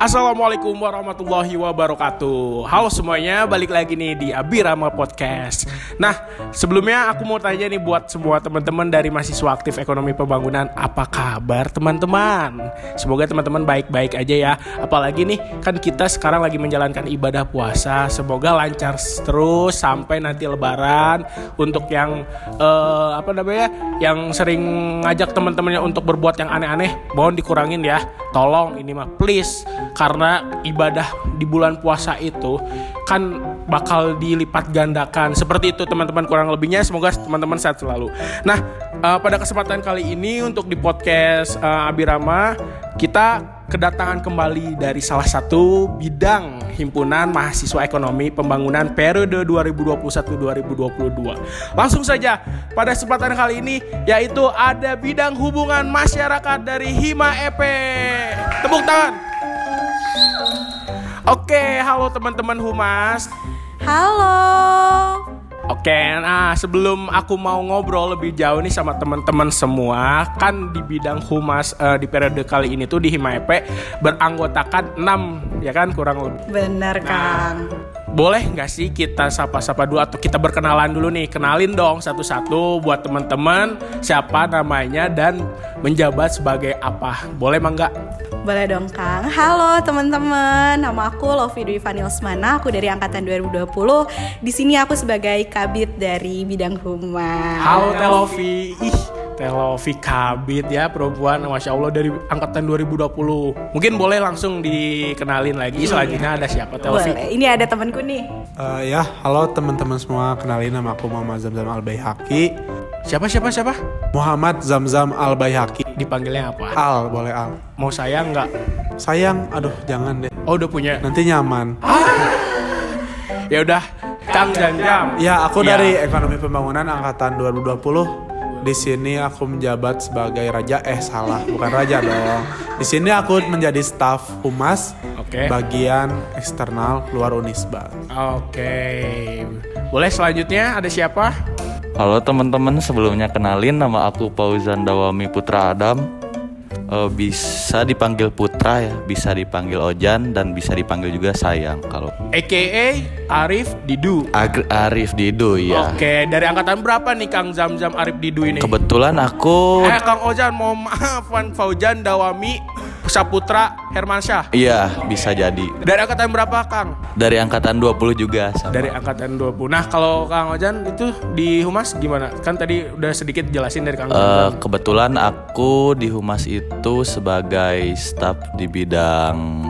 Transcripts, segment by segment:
Assalamualaikum warahmatullahi wabarakatuh. Halo semuanya, balik lagi nih di Abirama Podcast. Nah, sebelumnya aku mau tanya nih buat semua teman-teman dari mahasiswa aktif ekonomi pembangunan Apa kabar teman-teman? Semoga teman-teman baik-baik aja ya. Apalagi nih, kan kita sekarang lagi menjalankan ibadah puasa. Semoga lancar terus sampai nanti lebaran Untuk yang, uh, apa namanya, yang sering ngajak teman-temannya untuk berbuat yang aneh-aneh. Mohon dikurangin ya, tolong ini mah please karena ibadah di bulan puasa itu kan bakal dilipat gandakan seperti itu teman-teman kurang lebihnya semoga teman-teman sehat selalu nah uh, pada kesempatan kali ini untuk di podcast uh, Abirama kita kedatangan kembali dari salah satu bidang himpunan mahasiswa ekonomi pembangunan periode 2021-2022. Langsung saja pada kesempatan kali ini yaitu ada bidang hubungan masyarakat dari Hima EP. Tepuk tangan. Oke, halo teman-teman Humas. Halo. Oke, nah sebelum aku mau ngobrol lebih jauh nih sama teman-teman semua, kan di bidang humas uh, di periode kali ini tuh di Himaepe beranggotakan 6 ya kan kurang lebih. Bener nah, Kang. Boleh nggak sih kita sapa-sapa dulu atau kita berkenalan dulu nih? Kenalin dong satu-satu buat teman-teman siapa namanya dan menjabat sebagai apa. Boleh mangga? Boleh dong Kang. Halo teman-teman, nama aku Lovi Dwi Usmana, aku dari angkatan 2020. Di sini aku sebagai kabit dari bidang humas. Halo Telovi. Ih, Telovi kabit ya perempuan Masya Allah dari angkatan 2020 Mungkin boleh langsung dikenalin lagi iya. Selanjutnya ada siapa Telovi Boleh, ini ada temanku nih uh, Ya, halo teman-teman semua Kenalin nama aku Muhammad Zamzam Al-Bayhaqi Siapa, siapa, siapa? Muhammad Zamzam Al-Bayhaqi Dipanggilnya apa? Al, boleh Al Mau sayang nggak? Sayang, aduh jangan deh Oh udah punya? Nanti nyaman ah. Ya udah, Kang Janjam. Ya, aku ya. dari Ekonomi Pembangunan angkatan 2020. Di sini aku menjabat sebagai raja eh salah, bukan raja dong. Di sini aku menjadi staf humas okay. bagian eksternal luar Unisba. Oke. Okay. Boleh selanjutnya ada siapa? Halo teman-teman, sebelumnya kenalin nama aku Fauzan Dawami Putra Adam uh, bisa dipanggil Putra ya, bisa dipanggil Ojan dan bisa dipanggil juga Sayang kalau. AKA Arif Didu. Ag Arif Didu ya. Oke, dari angkatan berapa nih Kang Zam Zam Arif Didu ini? Kebetulan aku. Eh Kang Ojan, mau maaf Faujan Dawami Saputra Hermansyah. Iya, bisa jadi. Dari angkatan berapa, Kang? Dari angkatan 20 juga sama. Dari angkatan 20. Nah, kalau Kang Ojan itu di Humas gimana? Kan tadi udah sedikit jelasin dari Kang uh, Kebetulan aku di Humas itu sebagai staf di bidang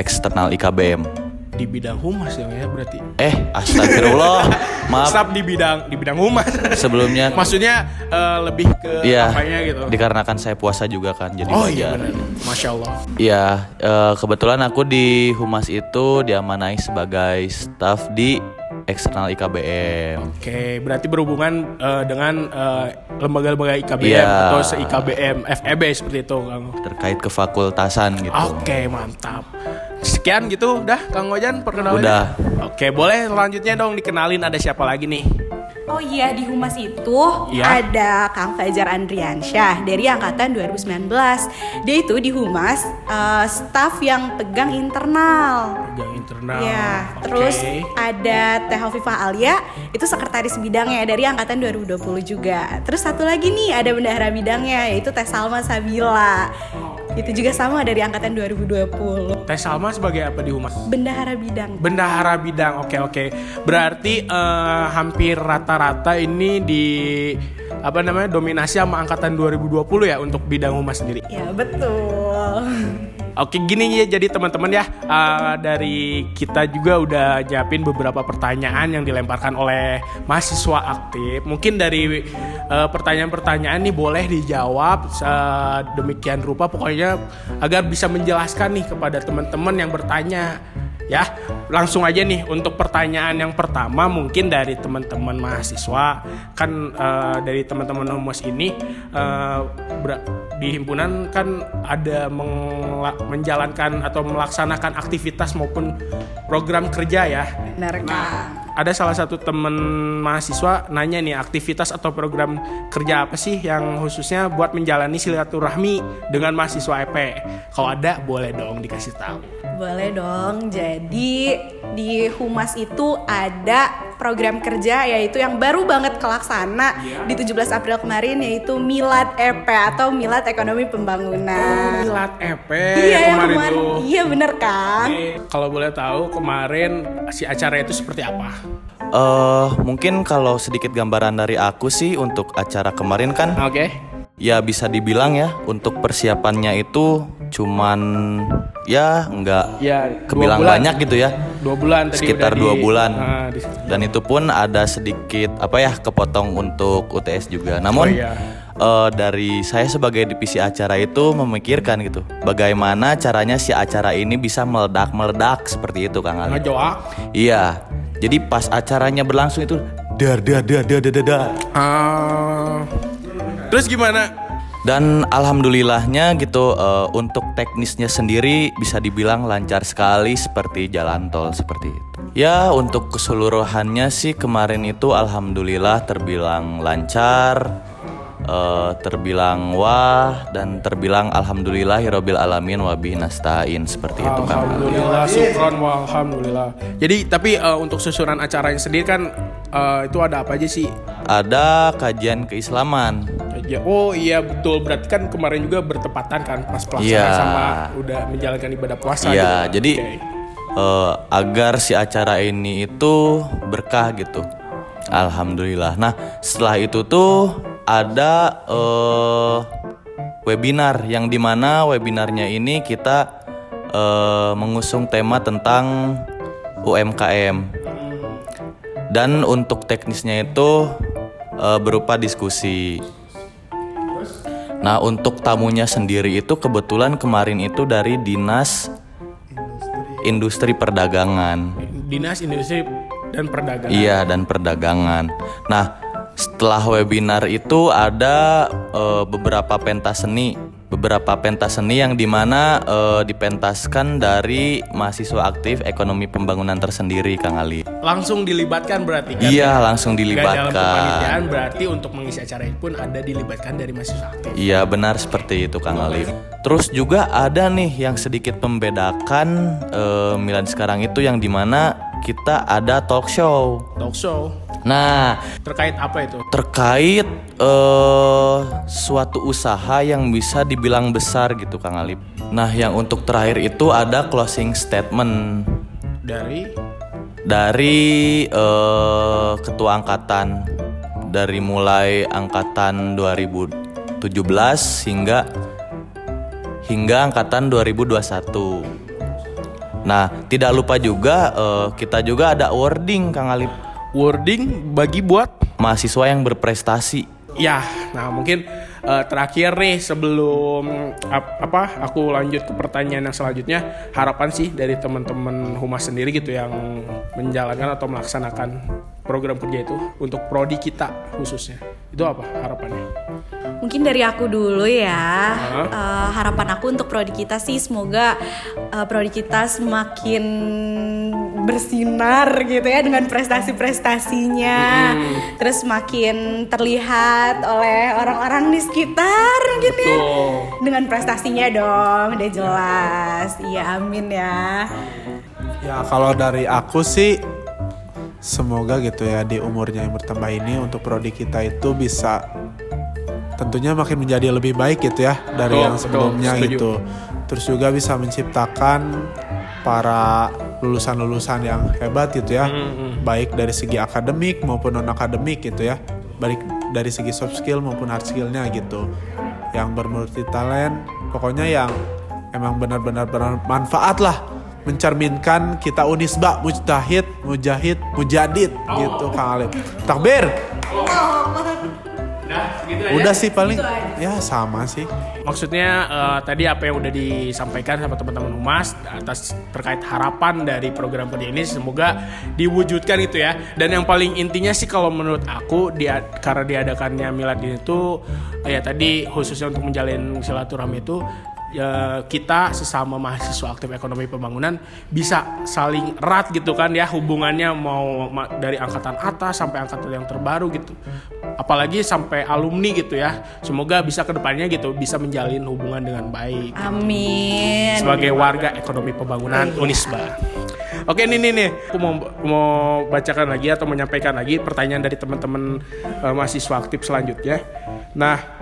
eksternal IKBM di bidang humas ya ya berarti. Eh, astagfirullah. Maaf. Staf di bidang di bidang humas. Sebelumnya maksudnya uh, lebih ke iya, apanya gitu. Dikarenakan saya puasa juga kan jadi Oh iya benar. Masya Allah. Iya, uh, kebetulan aku di humas itu diamanai sebagai staf di eksternal IKBM. Oke, berarti berhubungan uh, dengan lembaga-lembaga uh, IKBM yeah. atau se IKBM, FEB seperti itu, Kang. Terkait kefakultasan gitu. Oke, mantap. Sekian gitu, udah Kang Ojan perkenalan. Udah. Oke, boleh selanjutnya dong dikenalin ada siapa lagi nih? Oh iya di humas itu ya. ada Kang Fajar Andriansyah dari angkatan 2019. Dia itu di humas uh, staff yang pegang internal. Pegang internal. Ya. Okay. Terus ada Teh Hovifah Alia itu sekretaris bidangnya dari angkatan 2020 juga. Terus satu lagi nih ada bendahara bidangnya yaitu Teh Salma Sabila. Itu juga sama dari angkatan 2020. Teh Salma sebagai apa di Humas? Bendahara bidang. Bendahara bidang. Oke, oke. Berarti uh, hampir rata-rata ini di apa namanya dominasi sama angkatan 2020 ya untuk bidang humas sendiri. Ya, betul. Oke gini ya jadi teman-teman ya uh, dari kita juga udah nyiapin beberapa pertanyaan yang dilemparkan oleh mahasiswa aktif. Mungkin dari pertanyaan pertanyaan-pertanyaan nih boleh dijawab uh, demikian rupa pokoknya agar bisa menjelaskan nih kepada teman-teman yang bertanya ya langsung aja nih untuk pertanyaan yang pertama mungkin dari teman-teman mahasiswa kan uh, dari teman-teman humas ini uh, di himpunan kan ada menjalankan atau melaksanakan aktivitas maupun program kerja ya. Benar, nah, ada salah satu temen mahasiswa nanya nih aktivitas atau program kerja apa sih yang khususnya buat menjalani silaturahmi dengan mahasiswa EP. Kalau ada boleh dong dikasih tahu. Boleh dong. Jadi di Humas itu ada program kerja yaitu yang baru banget kelaksana yeah. di 17 April kemarin yaitu Milad EP atau Milad Ekonomi Pembangunan. Oh, Milad EP iya, kemarin, kemarin tuh. Iya bener kan? Kalau boleh tahu kemarin si acara itu seperti apa? Uh, mungkin kalau sedikit gambaran dari aku sih untuk acara kemarin kan. Oke. Okay. Ya bisa dibilang ya untuk persiapannya itu cuman ya nggak ya, kebilang banyak gitu ya dua bulan tadi sekitar dua di, bulan uh, dan itu pun ada sedikit apa ya kepotong untuk UTS juga namun oh, iya. uh, dari saya sebagai divisi acara itu memikirkan gitu bagaimana caranya si acara ini bisa meledak meledak seperti itu kang Ali iya jadi pas acaranya berlangsung itu dar dar dar dar dar dar uh, terus gimana? Dan alhamdulillahnya gitu uh, untuk teknisnya sendiri bisa dibilang lancar sekali seperti jalan tol seperti itu. Ya untuk keseluruhannya sih kemarin itu alhamdulillah terbilang lancar uh, terbilang wah dan terbilang alhamdulillah hirobil alamin wabi nastain seperti itu kan. Alhamdulillah, syukron wa alhamdulillah. Jadi tapi uh, untuk susunan acara yang sendiri kan uh, itu ada apa aja sih? Ada kajian keislaman. Ya, oh iya betul berarti kan kemarin juga bertepatan kan pas pelaksanaan ya. sama udah menjalankan ibadah puasa. Iya gitu. jadi okay. uh, agar si acara ini itu berkah gitu. Alhamdulillah. Nah setelah itu tuh ada uh, webinar yang di mana webinarnya ini kita uh, mengusung tema tentang UMKM dan untuk teknisnya itu uh, berupa diskusi. Nah untuk tamunya sendiri itu kebetulan kemarin itu dari dinas industri perdagangan. Dinas industri dan perdagangan. Iya dan perdagangan. Nah setelah webinar itu ada uh, beberapa pentas seni beberapa pentas seni yang di mana uh, dipentaskan dari mahasiswa aktif ekonomi pembangunan tersendiri Kang Ali. Langsung dilibatkan berarti kan? Iya, langsung dilibatkan. dalam berarti untuk mengisi acara ini pun ada dilibatkan dari mahasiswa aktif. Iya, benar seperti itu Kang Ali. Terus juga ada nih yang sedikit membedakan uh, Milan sekarang itu yang di mana kita ada talk show. Talk show. Nah, terkait apa itu? Terkait uh, suatu usaha yang bisa dibilang besar gitu Kang Alip. Nah, yang untuk terakhir itu ada closing statement dari dari uh, ketua angkatan dari mulai angkatan 2017 hingga hingga angkatan 2021. Nah, tidak lupa juga uh, kita juga ada wording Kang Alip wording bagi buat mahasiswa yang berprestasi. Ya, nah mungkin uh, terakhir nih sebelum ap, apa aku lanjut ke pertanyaan yang selanjutnya harapan sih dari teman-teman humas sendiri gitu yang menjalankan atau melaksanakan program kerja itu untuk prodi kita khususnya itu apa harapannya? Mungkin dari aku dulu ya. Uh, uh harapan aku untuk prodi kita sih semoga uh, prodi kita semakin bersinar gitu ya dengan prestasi-prestasinya. Hmm. Terus semakin terlihat oleh orang-orang di sekitar mungkin ya. Dengan prestasinya dong, udah jelas. Iya, amin ya. Ya, kalau dari aku sih semoga gitu ya di umurnya yang bertambah ini untuk prodi kita itu bisa tentunya makin menjadi lebih baik gitu ya dari oh, yang sebelumnya betul, gitu. Terus juga bisa menciptakan para lulusan-lulusan yang hebat gitu ya, mm -hmm. baik dari segi akademik maupun non akademik gitu ya, baik dari segi soft skill maupun hard skillnya gitu, yang bermulti talent, pokoknya yang emang benar-benar bermanfaat lah mencerminkan kita unisba mujtahid mujahid mujadid oh. gitu Kang Alif takbir oh. Nah, gitu udah sih paling gitu ya sama sih. Maksudnya uh, tadi apa yang udah disampaikan sama teman-teman humas atas terkait harapan dari program kerja ini semoga diwujudkan itu ya. Dan yang paling intinya sih kalau menurut aku dia karena diadakannya milad ini tuh ya tadi khususnya untuk menjalin silaturahmi itu ya, kita sesama mahasiswa aktif ekonomi pembangunan bisa saling erat gitu kan ya hubungannya mau dari angkatan atas sampai angkatan yang terbaru gitu. Apalagi sampai alumni gitu ya semoga bisa ke depannya gitu bisa menjalin hubungan dengan baik. Amin. Sebagai warga ekonomi pembangunan iya. Unisba. Oke nih nih nih, aku mau mau bacakan lagi atau menyampaikan lagi pertanyaan dari teman-teman uh, mahasiswa aktif selanjutnya. Nah,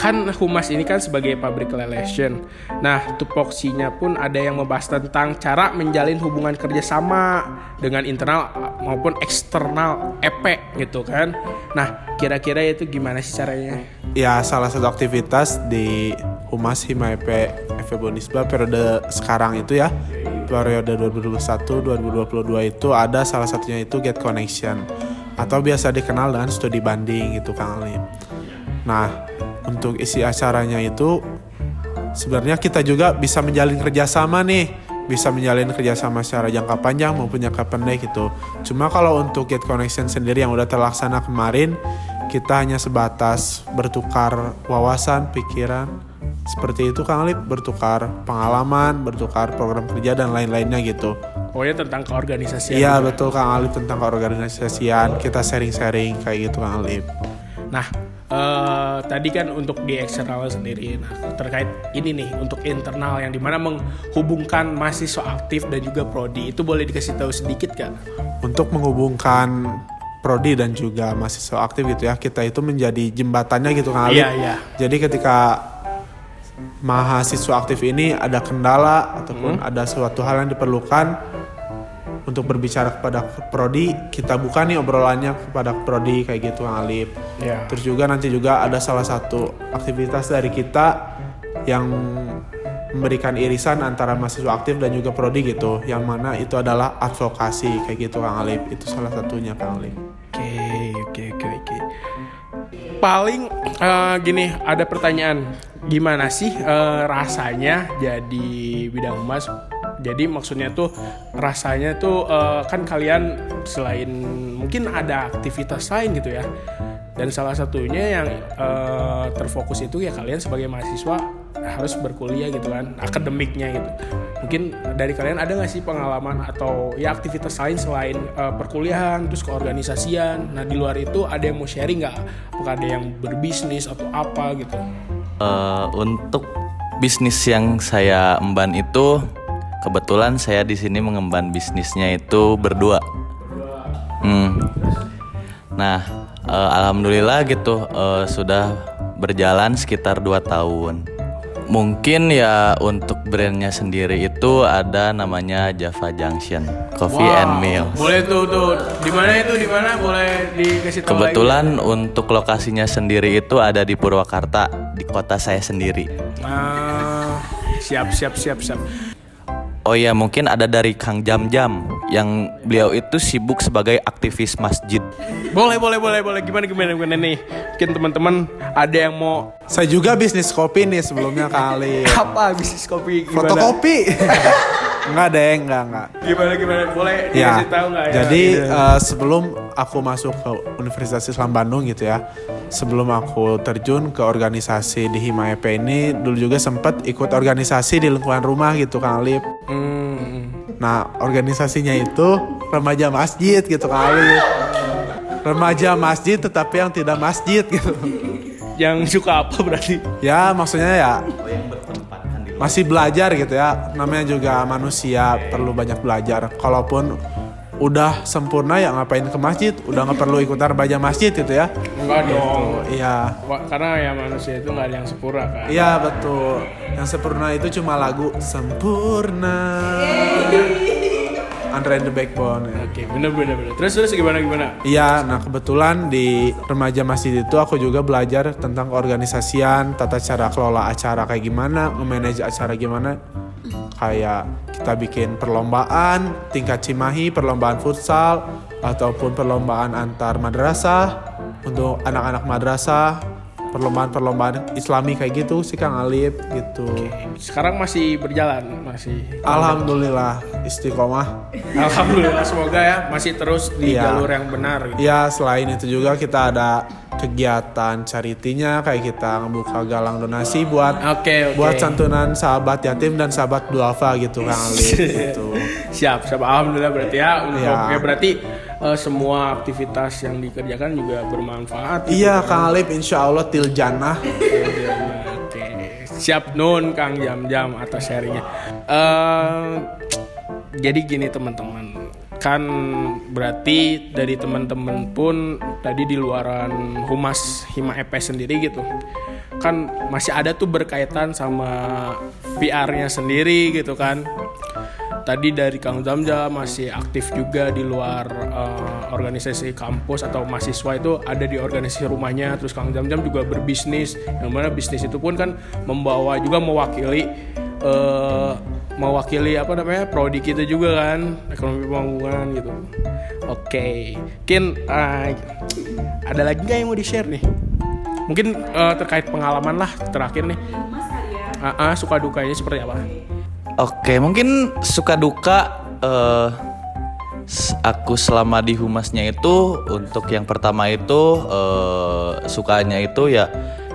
kan humas ini kan sebagai public relation. Nah, tupoksinya pun ada yang membahas tentang cara menjalin hubungan kerjasama dengan internal maupun eksternal EP gitu kan. Nah, kira-kira itu gimana sih caranya? Ya, salah satu aktivitas di Humas Hima EP FEB Unisba periode sekarang itu ya periode 2021-2022 itu ada salah satunya itu Get Connection atau biasa dikenal dengan studi banding gitu Kang Ali. Nah, untuk isi acaranya itu sebenarnya kita juga bisa menjalin kerjasama nih bisa menjalin kerjasama secara jangka panjang maupun jangka pendek gitu. Cuma kalau untuk Get Connection sendiri yang udah terlaksana kemarin, kita hanya sebatas bertukar wawasan, pikiran, seperti itu Kang Alip bertukar pengalaman, bertukar program kerja dan lain-lainnya gitu. Oh ya tentang keorganisasian. Iya betul Kang Alip tentang keorganisasian, kita sharing-sharing kayak gitu Kang Alip. Nah, uh, tadi kan untuk di eksternal sendiri, nah terkait ini nih untuk internal yang di mana menghubungkan mahasiswa aktif dan juga prodi itu boleh dikasih tahu sedikit kan? Untuk menghubungkan prodi dan juga mahasiswa aktif gitu ya kita itu menjadi jembatannya gitu Alip. Iya iya. Jadi ketika mahasiswa aktif ini ada kendala ataupun hmm. ada suatu hal yang diperlukan untuk berbicara kepada prodi kita buka nih obrolannya kepada prodi kayak gitu Kang Alip. Yeah. Terus juga nanti juga ada salah satu aktivitas dari kita yang memberikan irisan antara mahasiswa aktif dan juga prodi gitu yang mana itu adalah advokasi kayak gitu Kang Alip itu salah satunya Kang Alip. Oke oke oke oke. Paling uh, gini ada pertanyaan gimana sih uh, rasanya jadi bidang emas jadi maksudnya tuh rasanya tuh uh, kan kalian selain mungkin ada aktivitas lain gitu ya. Dan salah satunya yang uh, terfokus itu ya kalian sebagai mahasiswa harus berkuliah gitu kan akademiknya gitu. Mungkin dari kalian ada nggak sih pengalaman atau ya aktivitas lain selain uh, perkuliahan terus keorganisasian? Nah di luar itu ada yang mau sharing nggak? Apakah ada yang berbisnis atau apa gitu? Uh, untuk bisnis yang saya emban itu kebetulan saya di sini mengemban bisnisnya itu berdua. Hmm. Nah, uh, alhamdulillah gitu uh, sudah berjalan sekitar 2 tahun mungkin ya untuk brandnya sendiri itu ada namanya Java Junction Coffee wow. and Meal. Boleh tuh tuh di mana itu di mana boleh dikasih tahu Kebetulan lagi. untuk lokasinya sendiri itu ada di Purwakarta di kota saya sendiri. Ah, siap siap siap siap. Oh ya mungkin ada dari Kang Jam Jam yang beliau itu sibuk sebagai aktivis masjid. Boleh boleh boleh boleh gimana gimana gimana nih? Mungkin teman-teman ada yang mau. Saya juga bisnis kopi nih sebelumnya kali. Apa bisnis kopi? Gimana? Fotokopi. enggak deh, enggak enggak. Gimana gimana? Boleh ya, tahu enggak ya? Jadi gitu. uh, sebelum aku masuk ke Universitas Islam Bandung gitu ya, sebelum aku terjun ke organisasi di Hima EP ini, dulu juga sempat ikut organisasi di lingkungan rumah gitu Kang Alip. Hmm. Nah organisasinya itu remaja masjid gitu kali. Remaja masjid tetapi yang tidak masjid gitu. Yang suka apa berarti? Ya maksudnya ya masih belajar gitu ya namanya juga manusia perlu banyak belajar kalaupun udah sempurna ya ngapain ke masjid udah nggak perlu ikutan baca masjid gitu ya enggak gitu. dong iya karena ya manusia itu nggak ada yang sempurna kan iya betul yang sempurna itu cuma lagu sempurna Andre and the Backbone. Ya. Oke, okay, bener bener bener. Terus terus gimana gimana? Iya, nah kebetulan di remaja masjid itu aku juga belajar tentang organisasian, tata cara kelola acara kayak gimana, memanage acara gimana. Kayak kita bikin perlombaan tingkat Cimahi, perlombaan futsal ataupun perlombaan antar madrasah untuk anak-anak madrasah perlombaan-perlombaan islami kayak gitu sih Kang Alip gitu. Sekarang masih berjalan, masih. Alhamdulillah istiqomah. Alhamdulillah semoga ya masih terus di ya. jalur yang benar. Gitu. Ya selain itu juga kita ada kegiatan charity-nya kayak kita ngebuka galang donasi buat okay, okay. buat santunan sahabat yatim dan sahabat duafa gitu Kang Ali gitu. Siap, siap. Alhamdulillah berarti ya ya, ya berarti uh, semua aktivitas yang dikerjakan juga bermanfaat. Gitu iya, gitu, Kang Alip insya Allah til jannah. Siap nun Kang jam-jam atas sharingnya. Uh, jadi gini teman-teman, kan berarti dari teman-teman pun tadi di luaran humas hima EP sendiri gitu. Kan masih ada tuh berkaitan sama PR-nya sendiri gitu kan. Tadi dari Kang Zamja masih aktif juga di luar uh, organisasi kampus atau mahasiswa itu ada di organisasi rumahnya. Terus Kang Zamjam juga berbisnis. Yang mana bisnis itu pun kan membawa juga mewakili uh, mewakili apa namanya prodi kita juga kan ekonomi pembangunan gitu. Oke okay. mungkin uh, ada lagi nggak yang mau di share nih? Mungkin uh, terkait pengalaman lah terakhir nih. Uh, uh, suka dukanya seperti apa? Oke okay, mungkin suka duka uh, aku selama di humasnya itu untuk yang pertama itu uh, sukanya itu ya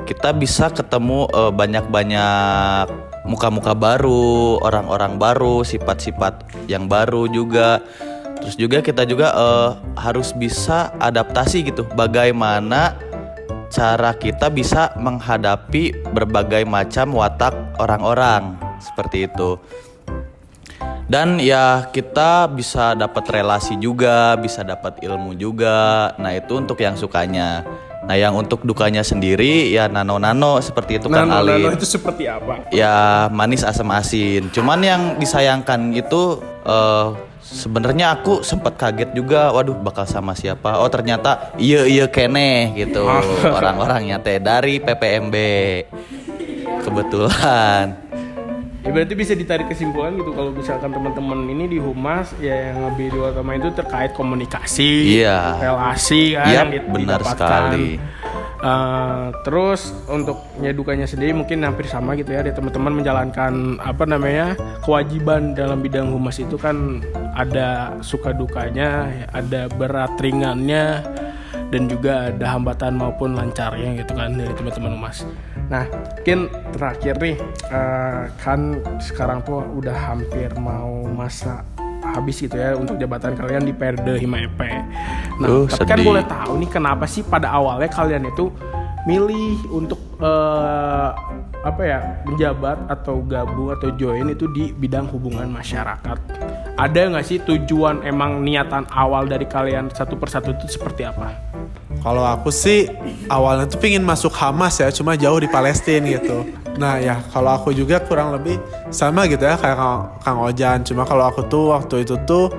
kita bisa ketemu banyak-banyak uh, muka-muka baru, orang-orang baru, sifat-sifat yang baru juga. Terus juga kita juga uh, harus bisa adaptasi gitu. Bagaimana cara kita bisa menghadapi berbagai macam watak orang-orang seperti itu. Dan ya kita bisa dapat relasi juga, bisa dapat ilmu juga. Nah, itu untuk yang sukanya. Nah yang untuk dukanya sendiri ya nano-nano seperti itu kan Ali. Nano itu seperti apa? Ya manis asam asin. Cuman yang disayangkan itu uh, sebenarnya aku sempat kaget juga. Waduh bakal sama siapa? Oh ternyata iya iya kene gitu orang-orangnya teh dari PPMB. Kebetulan. Ya berarti bisa ditarik kesimpulan gitu kalau misalkan teman-teman ini di humas ya yang lebih utama itu terkait komunikasi, iya. relasi kan yep, yang benar sekali. Uh, terus untuk nyedukannya sendiri mungkin hampir sama gitu ya, teman-teman menjalankan apa namanya kewajiban dalam bidang humas itu kan ada suka dukanya, ada berat ringannya dan juga ada hambatan maupun lancarnya gitu kan dari teman-teman humas. Nah, mungkin terakhir nih, uh, kan sekarang tuh udah hampir mau masa habis gitu ya untuk jabatan kalian di Perde Hima EP. Nah, uh, tapi kan boleh tahu nih kenapa sih pada awalnya kalian itu milih untuk uh, apa ya menjabat atau gabung atau join itu di bidang hubungan masyarakat. Ada nggak sih tujuan emang niatan awal dari kalian satu persatu itu seperti apa? Kalau aku sih awalnya tuh pingin masuk Hamas ya, cuma jauh di Palestina gitu. Nah ya kalau aku juga kurang lebih sama gitu ya kayak Kang, Kang Ojan. Cuma kalau aku tuh waktu itu tuh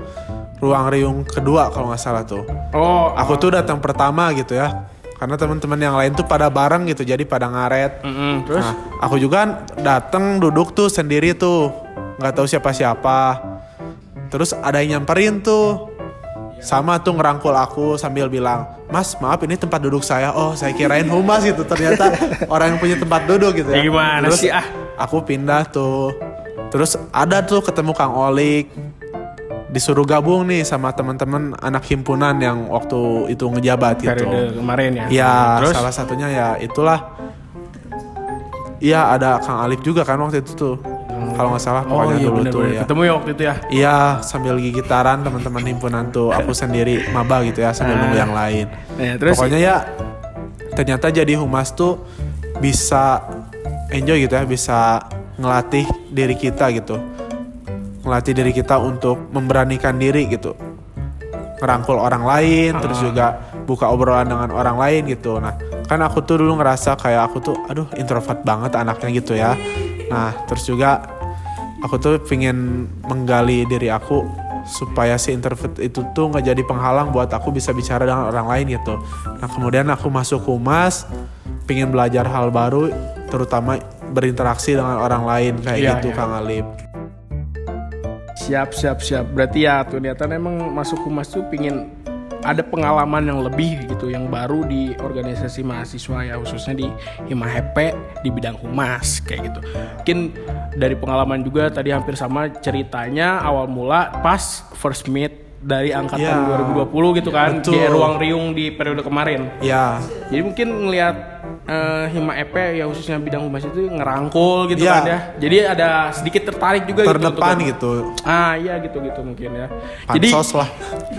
ruang riung kedua kalau nggak salah tuh. Oh. Aku tuh datang pertama gitu ya. Karena teman-teman yang lain tuh pada bareng gitu, jadi pada ngaret. Mm -hmm. Terus? Nah, aku juga datang duduk tuh sendiri tuh, nggak tahu siapa-siapa. Terus ada yang nyamperin tuh. Sama tuh ngerangkul aku sambil bilang mas maaf ini tempat duduk saya. Oh saya kirain humas gitu ternyata orang yang punya tempat duduk gitu ya, ya gimana terus sih ah? aku pindah tuh. Terus ada tuh ketemu Kang Olik. Disuruh gabung nih sama teman-teman anak himpunan yang waktu itu ngejabat gitu. Kemarin ya? Ya terus? salah satunya ya itulah. Iya ada Kang Alif juga kan waktu itu tuh kalau nggak salah pokoknya oh, iya, dulu bener, tuh bener. ya. Ketemu ya waktu itu ya? Iya sambil gigitaran teman-teman himpunan tuh aku sendiri maba gitu ya sambil nunggu yang lain. Ya, terus pokoknya ya ternyata jadi humas tuh bisa enjoy gitu ya bisa ngelatih diri kita gitu ngelatih diri kita untuk memberanikan diri gitu ngerangkul orang lain ah. terus juga buka obrolan dengan orang lain gitu nah kan aku tuh dulu ngerasa kayak aku tuh aduh introvert banget anaknya gitu ya nah terus juga aku tuh pengen menggali diri aku supaya si introvert itu tuh nggak jadi penghalang buat aku bisa bicara dengan orang lain gitu. Nah kemudian aku masuk humas, pengen belajar hal baru, terutama berinteraksi dengan orang lain kayak ya, gitu ya. Kang Alip. Siap siap siap. Berarti ya tuh niatan emang masuk humas tuh pengen ada pengalaman yang lebih gitu yang baru di organisasi mahasiswa ya khususnya di Hima HP di bidang humas kayak gitu mungkin dari pengalaman juga tadi hampir sama ceritanya awal mula pas first meet dari angkatan ya, 2020 gitu kan Betul. di ruang riung di periode kemarin. Ya. Jadi mungkin ngelihat uh, Hima EP ya khususnya bidang humas itu ngerangkul gitu ya. kan ya. Jadi ada sedikit tertarik juga gitu Terdepan gitu. gitu. Ah iya gitu gitu mungkin ya. Pansos Jadi lah.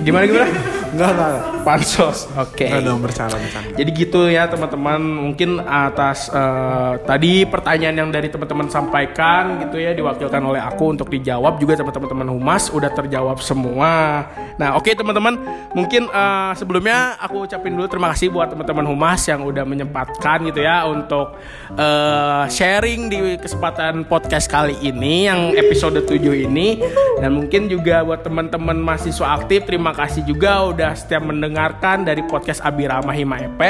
Gimana gimana? enggak enggak. Pansos. Oke. Okay. Enggak dong bercanda bercanda. Jadi gitu ya teman-teman mungkin atas uh, tadi pertanyaan yang dari teman-teman sampaikan gitu ya diwakilkan oleh aku untuk dijawab juga teman-teman humas udah terjawab semua. Nah, oke okay, teman-teman, mungkin uh, sebelumnya aku ucapin dulu terima kasih buat teman-teman humas yang udah menyempatkan gitu ya untuk uh, sharing di kesempatan podcast kali ini yang episode 7 ini dan mungkin juga buat teman-teman mahasiswa aktif terima kasih juga udah setiap mendengarkan dari podcast Abirama Hima EP.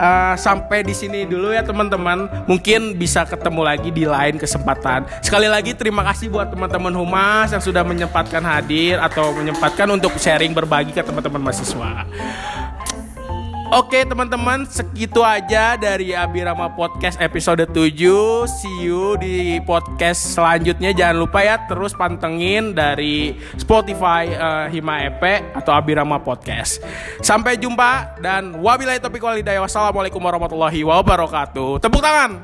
Uh, sampai di sini dulu ya teman-teman. Mungkin bisa ketemu lagi di lain kesempatan. Sekali lagi terima kasih buat teman-teman humas yang sudah menyempatkan hadir atau menyempatkan untuk sharing berbagi ke teman-teman mahasiswa. Oke teman-teman segitu aja dari Abirama Podcast episode 7 See you di podcast selanjutnya. Jangan lupa ya terus pantengin dari Spotify uh, Hima EP atau Abirama Podcast. Sampai jumpa dan wabillahi taufiq walhidayah Wassalamualaikum warahmatullahi wabarakatuh. Tepuk tangan